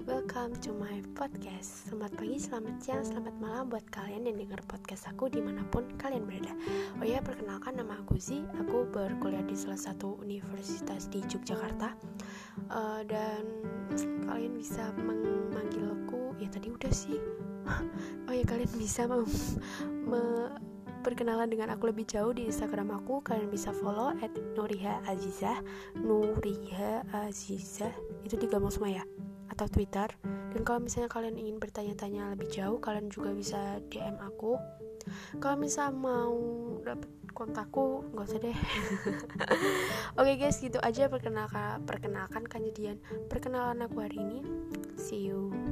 to my podcast. Selamat pagi, selamat siang, selamat malam buat kalian yang dengar podcast aku di mana pun kalian berada. Oh ya, perkenalkan nama aku Zi. Aku berkuliah di salah satu universitas di Yogyakarta. Uh, Dan kalian bisa memanggilku Ya tadi udah sih. Oh ya, kalian bisa me perkenalan dengan aku lebih jauh di Instagram aku. Kalian bisa follow at Nuriha Azizah. Nuriha Azizah. Itu digabung semua ya atau Twitter. Dan kalau misalnya kalian ingin bertanya-tanya lebih jauh kalian juga bisa DM aku. Kalau misalnya mau dapet kontakku nggak usah deh. Oke okay guys gitu aja perkenalkan perkenalkan kejadian perkenalan aku hari ini. See you